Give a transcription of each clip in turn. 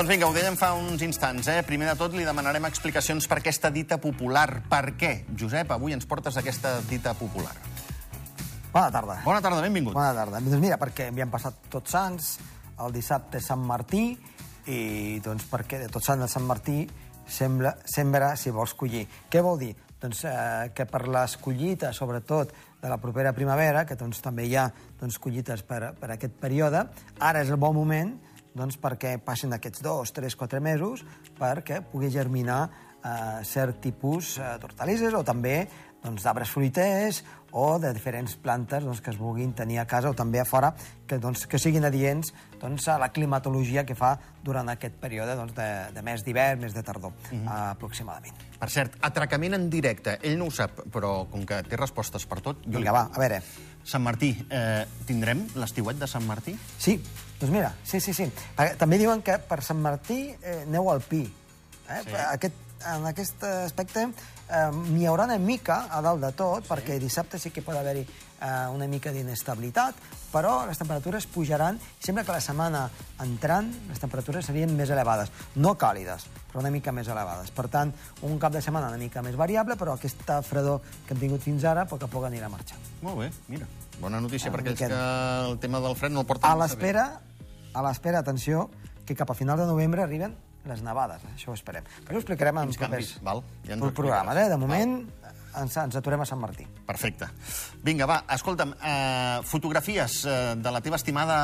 Doncs vinga, ho dèiem fa uns instants, eh? Primer de tot li demanarem explicacions per aquesta dita popular. Per què, Josep, avui ens portes aquesta dita popular? Bona tarda. Bona tarda, benvingut. Bona tarda. Doncs mira, perquè havíem passat Tots Sants, el dissabte Sant Martí, i doncs perquè de Tots Sants a Sant Martí sembla, sembra si vols collir. Què vol dir? Doncs eh, que per les collites, sobretot de la propera primavera, que doncs, també hi ha doncs, collites per, per aquest període, ara és el bon moment doncs, perquè passin aquests dos, tres, quatre mesos perquè pugui germinar eh, cert tipus eh, d'hortalisses o també doncs, d'arbres fruiters o de diferents plantes doncs, que es vulguin tenir a casa o també a fora, que, doncs, que siguin adients doncs, a la climatologia que fa durant aquest període doncs, de, de mes d'hivern, mes de tardor, mm -hmm. aproximadament. Per cert, atracament en directe. Ell no ho sap, però com que té respostes per tot... Jo Vinga, va, a veure. Sant Martí, eh, tindrem l'estiuet de Sant Martí? Sí, doncs mira, sí, sí, sí. Perquè També diuen que per Sant Martí eh, neu al pi. Eh? Sí. Aquest, en aquest aspecte eh, n'hi haurà una mica a dalt de tot, sí. perquè dissabte sí que pot haver-hi eh, una mica d'inestabilitat, però les temperatures pujaran i sembla que la setmana entrant les temperatures serien més elevades. No càlides, però una mica més elevades. Per tant, un cap de setmana una mica més variable, però aquesta fredor que hem tingut fins ara, a poc a poc anirà marxant. Molt bé, mira. Bona notícia Ah, per aquells miqueta. que el tema del fred no el porten A l'espera, a l'espera, atenció, que cap a final de novembre arriben les nevades. Això ho esperem. Però ho explicarem en Quins canvis, propers val? Ja explicaràs. Eh? De moment, ens, ens aturem a Sant Martí. Perfecte. Vinga, va, escolta'm, eh, fotografies eh, de la teva estimada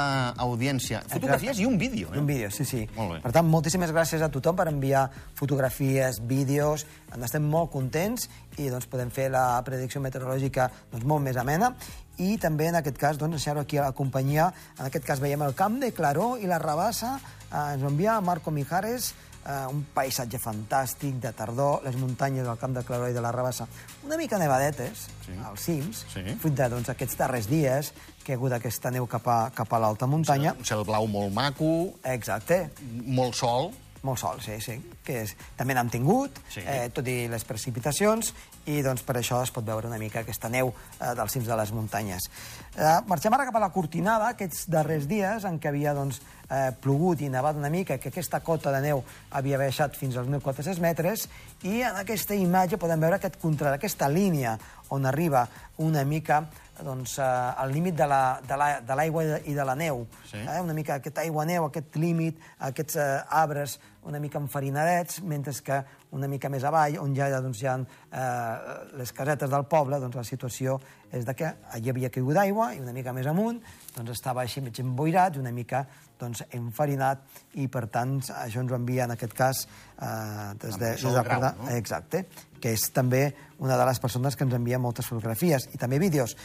audiència. Fotografies i un vídeo, I eh? un vídeo, sí, sí. Molt bé. Per tant, moltíssimes gràcies a tothom per enviar fotografies, vídeos. En estem molt contents i doncs, podem fer la predicció meteorològica doncs, molt més amena. I també, en aquest cas, doncs, ensenyar aquí a la companyia. En aquest cas veiem el camp de Claró i la Rabassa. Eh, ens ho envia Marco Mijares, eh, un paisatge fantàstic de tardor, les muntanyes del camp de Claró i de la Rabassa. Una mica nevadetes, Sí. als cims, Sí. fruit de, doncs, aquests darrers dies que hi ha hagut aquesta neu cap a, cap a l'alta muntanya. Un cel blau molt maco, Exacte, molt sol. Molt sol, sí, sí. Que és, també n'hem tingut, Sí. eh, tot i les precipitacions, i doncs per això es pot veure una mica aquesta neu eh, dels cims de les muntanyes. Eh, marxem ara cap a la Cortinada, aquests darrers dies en què havia doncs, eh, plogut i nevat una mica, que aquesta cota de neu havia baixat fins als 1.400 metres, i en aquesta imatge podem veure aquest contrast, aquesta línia on arriba una mica doncs, eh, al límit de la- de la- de l'aigua la, i de la neu. Sí. Eh? Una mica aquest aigua-neu, aquest límit, aquests eh, arbres una mica enfarinadets, mentre que una mica més avall, on ja doncs, hi ha eh, les casetes del poble, doncs la situació és de que allí havia caigut aigua i una mica més amunt doncs estava així mig emboirat i una mica doncs, enfarinat i per tant això ens ho envia en aquest cas eh, des de, des de Grau, Corda- no? Exacte, que és també una de les persones que ens envia moltes fotografies i també vídeos.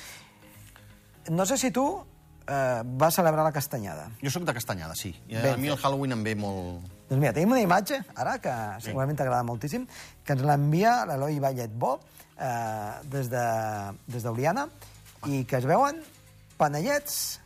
No sé si tu eh, vas celebrar la castanyada. Jo sóc de Castanyada, sí. I Ben a mi el. Halloween em ve molt... Doncs mira, tenim una imatge, ara, que segurament t'agrada moltíssim, que ens l'envia l'Eloi Vallet Bo, eh, des de- des d'Oliana, i que es veuen panellets,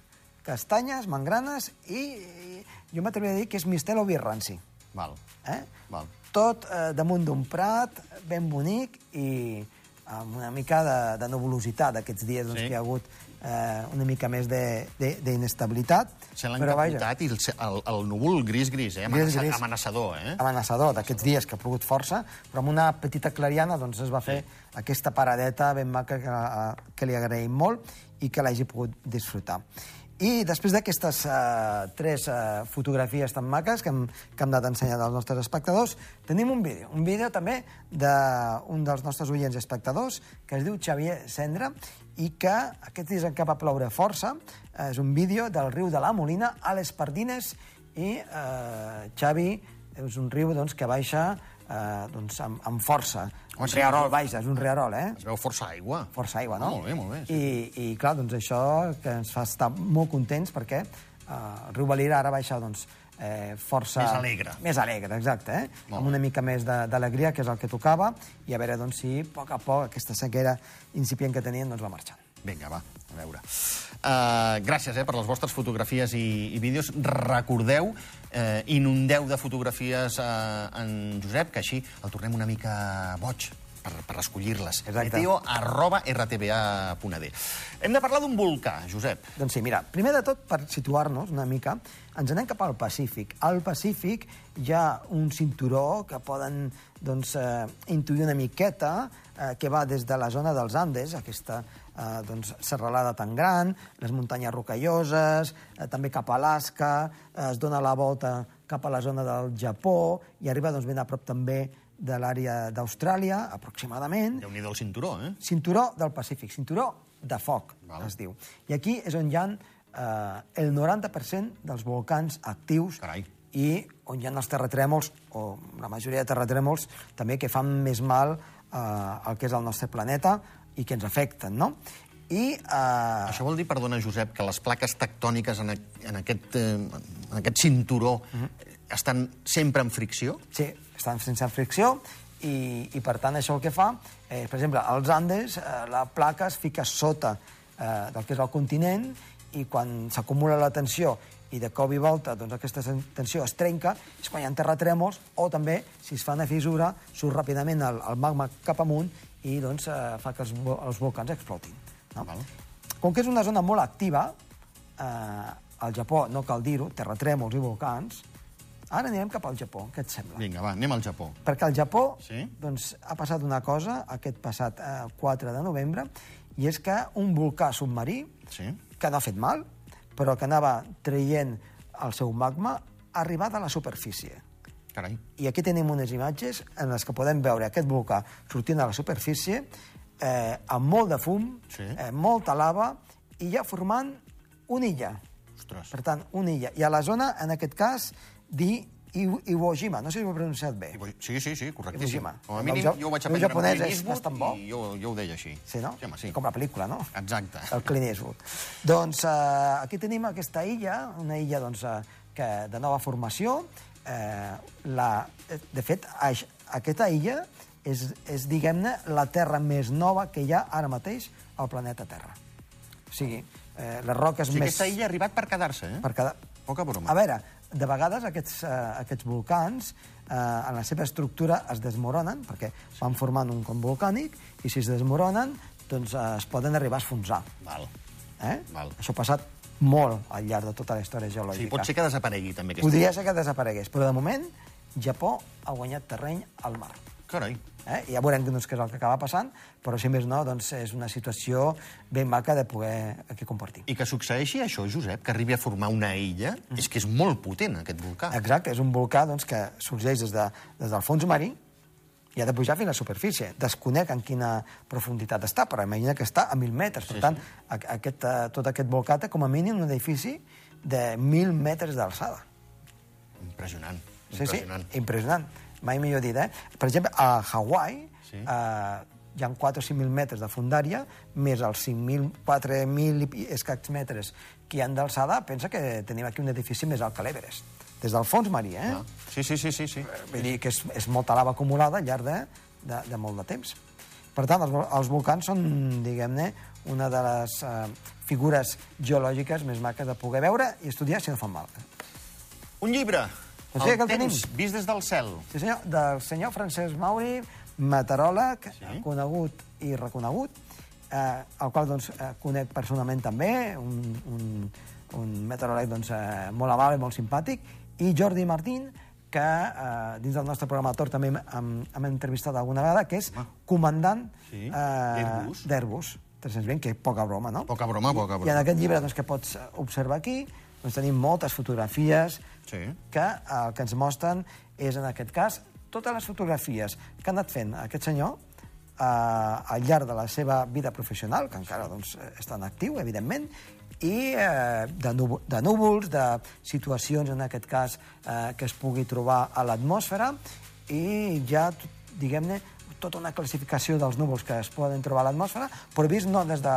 castanyes, mangranes i, i jo m'atreviria a dir que és mistel o vi ranci. Val, Eh? val. Tot eh, damunt d'un prat, ben bonic i amb una mica de, de nebulositat aquests dies doncs, Sí. que hi ha hagut eh, una mica més de- de- d'inestabilitat. Se l'han encapotat i el, el, el núvol gris-gris, eh? Gris, Amenaça, gris. Amenaçador, eh? amenaçador d'aquests dies que ha plogut força, però amb una petita clariana doncs, es va fer aquesta paradeta ben maca que, que li agraïm molt i que l'hagi pogut disfrutar. I després d'aquestes uh, tres uh, fotografies tan maques que hem, que hem anat ensenyant als nostres espectadors, tenim un vídeo. Un vídeo també d'un dels nostres oients espectadors que es diu Xavier Cendra i que aquests dies en què va ploure força eh, és un vídeo del riu de la Molina a les Pardines i eh, Xavi és un riu doncs, que baixa eh, doncs, amb, amb força. Home, Un sí. riarol, vaja, és un riarol, eh? Es veu força aigua. Força aigua, no? Ah, molt bé, molt bé, sí. I, I, clar, doncs això que ens fa estar molt contents perquè eh, el riu Valira ara baixa, doncs, eh, força... Més alegre. Més alegre, exacte, eh? Molt Amb una mica més de- d'alegria, que és el que tocava, i a veure doncs, si a poc a poc aquesta sequera incipient que tenien doncs, va marxant. Vinga, va, a veure. Uh, gràcies eh, per les vostres fotografies i, i vídeos. Recordeu, eh, inundeu de fotografies uh, en Josep, que així el tornem una mica boig. per, per escollir-les. Meteo arroba rtba.d. Hem de parlar d'un volcà, Josep. Doncs sí, mira, primer de tot, per situar-nos una mica, ens anem cap al Pacífic. Al Pacífic hi ha un cinturó que poden doncs, eh, intuir una miqueta, eh, que va des de la zona dels Andes, aquesta eh, doncs, serralada tan gran, les muntanyes rocalloses, eh, també cap a Alaska, eh, es dona la volta cap a la zona del Japó i arriba doncs, ben a prop també de l'àrea d'Austràlia, aproximadament, déu nhi el cinturó, eh? cinturó del Pacífic, cinturó de foc, Val. es diu. I aquí és on hi ha eh, el 90% dels volcans actius Carai. i on hi ha els terratrèmols, o la majoria de terratrèmols, també que fan més mal eh, al que és el nostre planeta i que ens afecten, no? I eh, Això vol dir, perdona, Josep, que les plaques tectòniques en, en, aquest, eh, en aquest cinturó estan sempre en fricció? Sí, estan sense fricció i, i per tant això el que fa, eh, per exemple, als Andes eh, la placa es fica sota eh, del que és el continent i quan s'acumula la tensió i de cop i volta doncs, aquesta tensió es trenca, és quan hi ha terratrèmols o també, si es fa una fissura, surt ràpidament el, el magma cap amunt i doncs, eh, fa que els, vo- els volcans explotin. No? Val. Com que és una zona molt activa, eh, al Japó, no cal dir-ho, terratrèmols i volcans, ara anirem cap al Japó, què et sembla? Vinga, va, anem al Japó. Perquè al Japó Sí? doncs, ha passat una cosa aquest passat eh, 4 de novembre, i és que un volcà submarí, Sí? que no ha fet mal, però que anava traient el seu magma, ha arribat a la superfície. Carai. I aquí tenim unes imatges en les que podem veure aquest volcà sortint a la superfície eh, amb molt de fum, Sí. eh, molta lava, i ja formant una illa. Ostres. Per tant, una illa. I a la zona, en aquest cas, di Iwo Iwo Jima. No sé si ho he pronunciat bé. Sí, sí, sí, correctíssim. Iwo Jima. Com a El mínim, meu jo ho vaig aprendre amb japonès Clint és Eastwood bastant bo. i jo, jo ho deia així. Sí, no? Sí, home, sí. Com la pel·lícula, no? Exacte. El Clint Eastwood. Doncs eh, aquí tenim aquesta illa, una illa doncs, eh, que de nova formació. Eh, la, de fet, aix, aquesta illa és, és diguem-ne, la terra més nova que hi ha ara mateix al planeta Terra. O sigui, eh, les roques O sigui, més... aquesta illa ha arribat per quedar-se, eh? Per cada... Poca broma. A veure, de vegades aquests, eh, aquests volcans eh, en la seva estructura es desmoronen, perquè van formant un con volcànic, i si es desmoronen, doncs eh, es poden arribar a esfonsar. Val. Eh? Val. Això ha passat molt al llarg de tota la història geològica. sigui, pot ser que desaparegui, també, aquesta Podria ser que desaparegués, però de moment Japó ha guanyat terreny al mar. Carai. Eh? Ja veurem doncs, què és el que acaba passant, però si més no, doncs, és una situació ben maca de poder aquí compartir. I que succeeixi això, Josep, que arribi a formar una illa, és que és molt potent, aquest volcà. Exacte, és un volcà doncs, que sorgeix des, de, des del fons marí i ha de pujar fins a la superfície. Desconec en quina profunditat està, però imagina que està a 1.000 metres. Per Sí, tant, a- aquest, tot aquest volcà té com a mínim un edifici de 1.000 metres d'alçada. Impressionant. Sí, sí, Impressionant. impressionant. Mai millor dit, eh? Per exemple, a Hawaii Sí. eh, hi ha 4 o 5.000 metres de fundària, més els 5.000, 4.000 i metres que hi han d'alçada, pensa que tenim aquí un edifici més alt que l'Everest. Des del fons marí, eh? Ah. Sí, sí, sí, sí, sí. Vull dir que és, és molta lava acumulada al llarg de, de, de molt de temps. Per tant, els, els volcans són, diguem-ne, una de les eh, figures geològiques més maques de poder veure i estudiar si no fan mal. Un llibre. Doncs sí, el el temps, tenim. vist des del cel. Sí, senyor, del senyor Francesc Mauri, meteoròleg, Sí. conegut i reconegut, eh, el qual doncs, eh, conec personalment també, un, un, un meteoròleg doncs, eh, molt amable i molt simpàtic, i Jordi Martín, que eh, dins del nostre programa Tor també hem, hem, hem entrevistat alguna vegada, que és comandant Sí, eh, d'Airbus. d'Airbus. 320, que poca broma, no? Poca broma, poca I en broma. aquest llibre doncs, que pots observar aquí doncs, tenim moltes fotografies Sí. que el que ens mostren és, en aquest cas, totes les fotografies que ha anat fent aquest senyor eh, al llarg de la seva vida professional, que encara doncs, està en actiu, evidentment, i eh, de, núvol, de núvols, de situacions, en aquest cas, eh, que es pugui trobar a l'atmosfera, i ja, diguem-ne, tota una classificació dels núvols que es poden trobar a l'atmosfera, però vist no des de,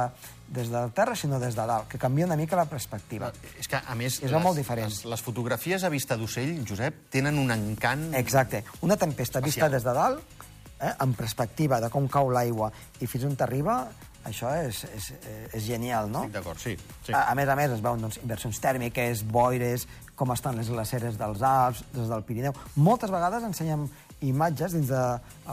des de la Terra, sinó des de dalt, que canvia una mica la perspectiva. És que, a més, És molt diferent. Les, les fotografies a vista d'ocell, Josep, tenen un encant... Exacte. Una tempesta vista Espacial. des de dalt, eh, en perspectiva de com cau l'aigua i fins on t'arriba, això és, és, és genial, no? Estic d'acord, sí. sí. A, a més a més, es veuen doncs, inversions tèrmiques, boires, com estan les glaceres dels Alps, des del Pirineu. Moltes vegades ensenyem imatges dins de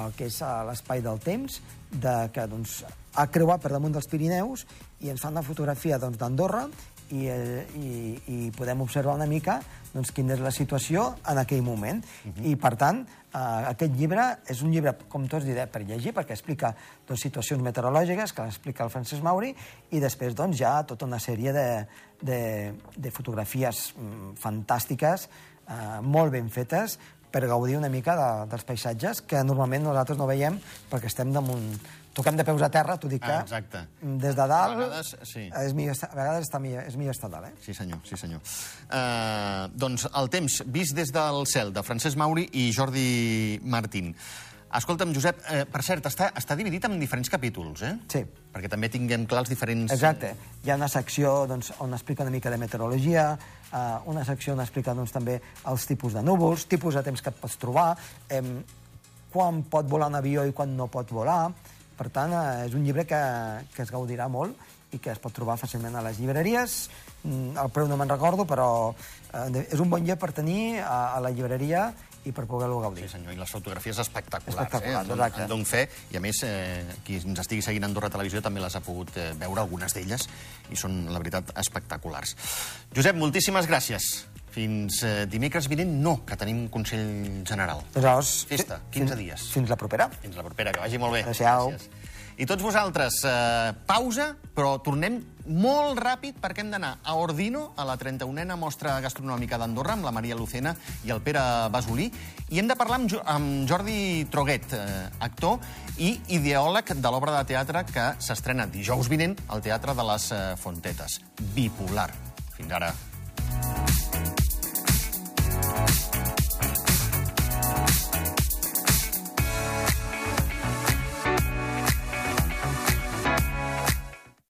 el que és eh, l'espai del temps, de que doncs, ha creuat per damunt dels Pirineus i ens fan una fotografia doncs, d'Andorra i, eh, i, i podem observar una mica doncs, quina és la situació en aquell moment. Uh -huh. I, per tant, eh, aquest llibre és un llibre, com tots diré, per llegir, perquè explica doncs, situacions meteorològiques, que explica el Francesc Mauri, i després doncs, ja tota una sèrie de, de, de fotografies mm, fantàstiques, eh, molt ben fetes, per gaudir una mica de, dels paisatges que normalment nosaltres no veiem perquè estem damunt, toquem de peus a terra, t'ho dic que... Ah, exacte. Des de dalt... A vegades, sí. És millor, a vegades està millor, és millor estar dalt, eh? Sí, senyor, sí, senyor. Uh, doncs el temps vist des del cel, de Francesc Mauri i Jordi Martín. Escolta'm, Josep, eh, per cert, està, està dividit en diferents capítols, eh? Sí. Perquè també tinguem clar els diferents... Exacte. Hi ha una secció doncs, on explica una mica de meteorologia, eh, una secció on explica doncs, també els tipus de núvols, tipus de temps que et pots trobar, eh, quan pot volar un avió i quan no pot volar. Per tant, eh, és un llibre que, que es gaudirà molt i que es pot trobar fàcilment a les llibreries. Mm, El preu no me'n recordo, però eh, és un bon llibre per tenir a, a la llibreria i per poder-lo gaudir. Sí, senyor, i les fotografies espectaculars. Espectaculars, eh? Exacte. En dono fe, i a més, eh, qui ens estigui seguint a Andorra Televisió també les ha pogut eh, veure, algunes d'elles, i són, la veritat, espectaculars. Josep, moltíssimes gràcies. Fins eh, dimecres vinent, no, que tenim Consell General. Llavors, Festa, fi- 15 fins- dies. Fins la propera. Fins la propera, que vagi molt bé. Adéu-siau. I tots vosaltres, eh, pausa, però tornem molt ràpid perquè hem d'anar a Ordino, a la 31a mostra gastronòmica d'Andorra, amb la Maria Lucena i el Pere Basolí, i hem de parlar amb, Jo- amb Jordi Troguet, eh, actor i ideòleg de l'obra de teatre que s'estrena dijous vinent al Teatre de les eh, Fontetes, Bipolar. Fins ara.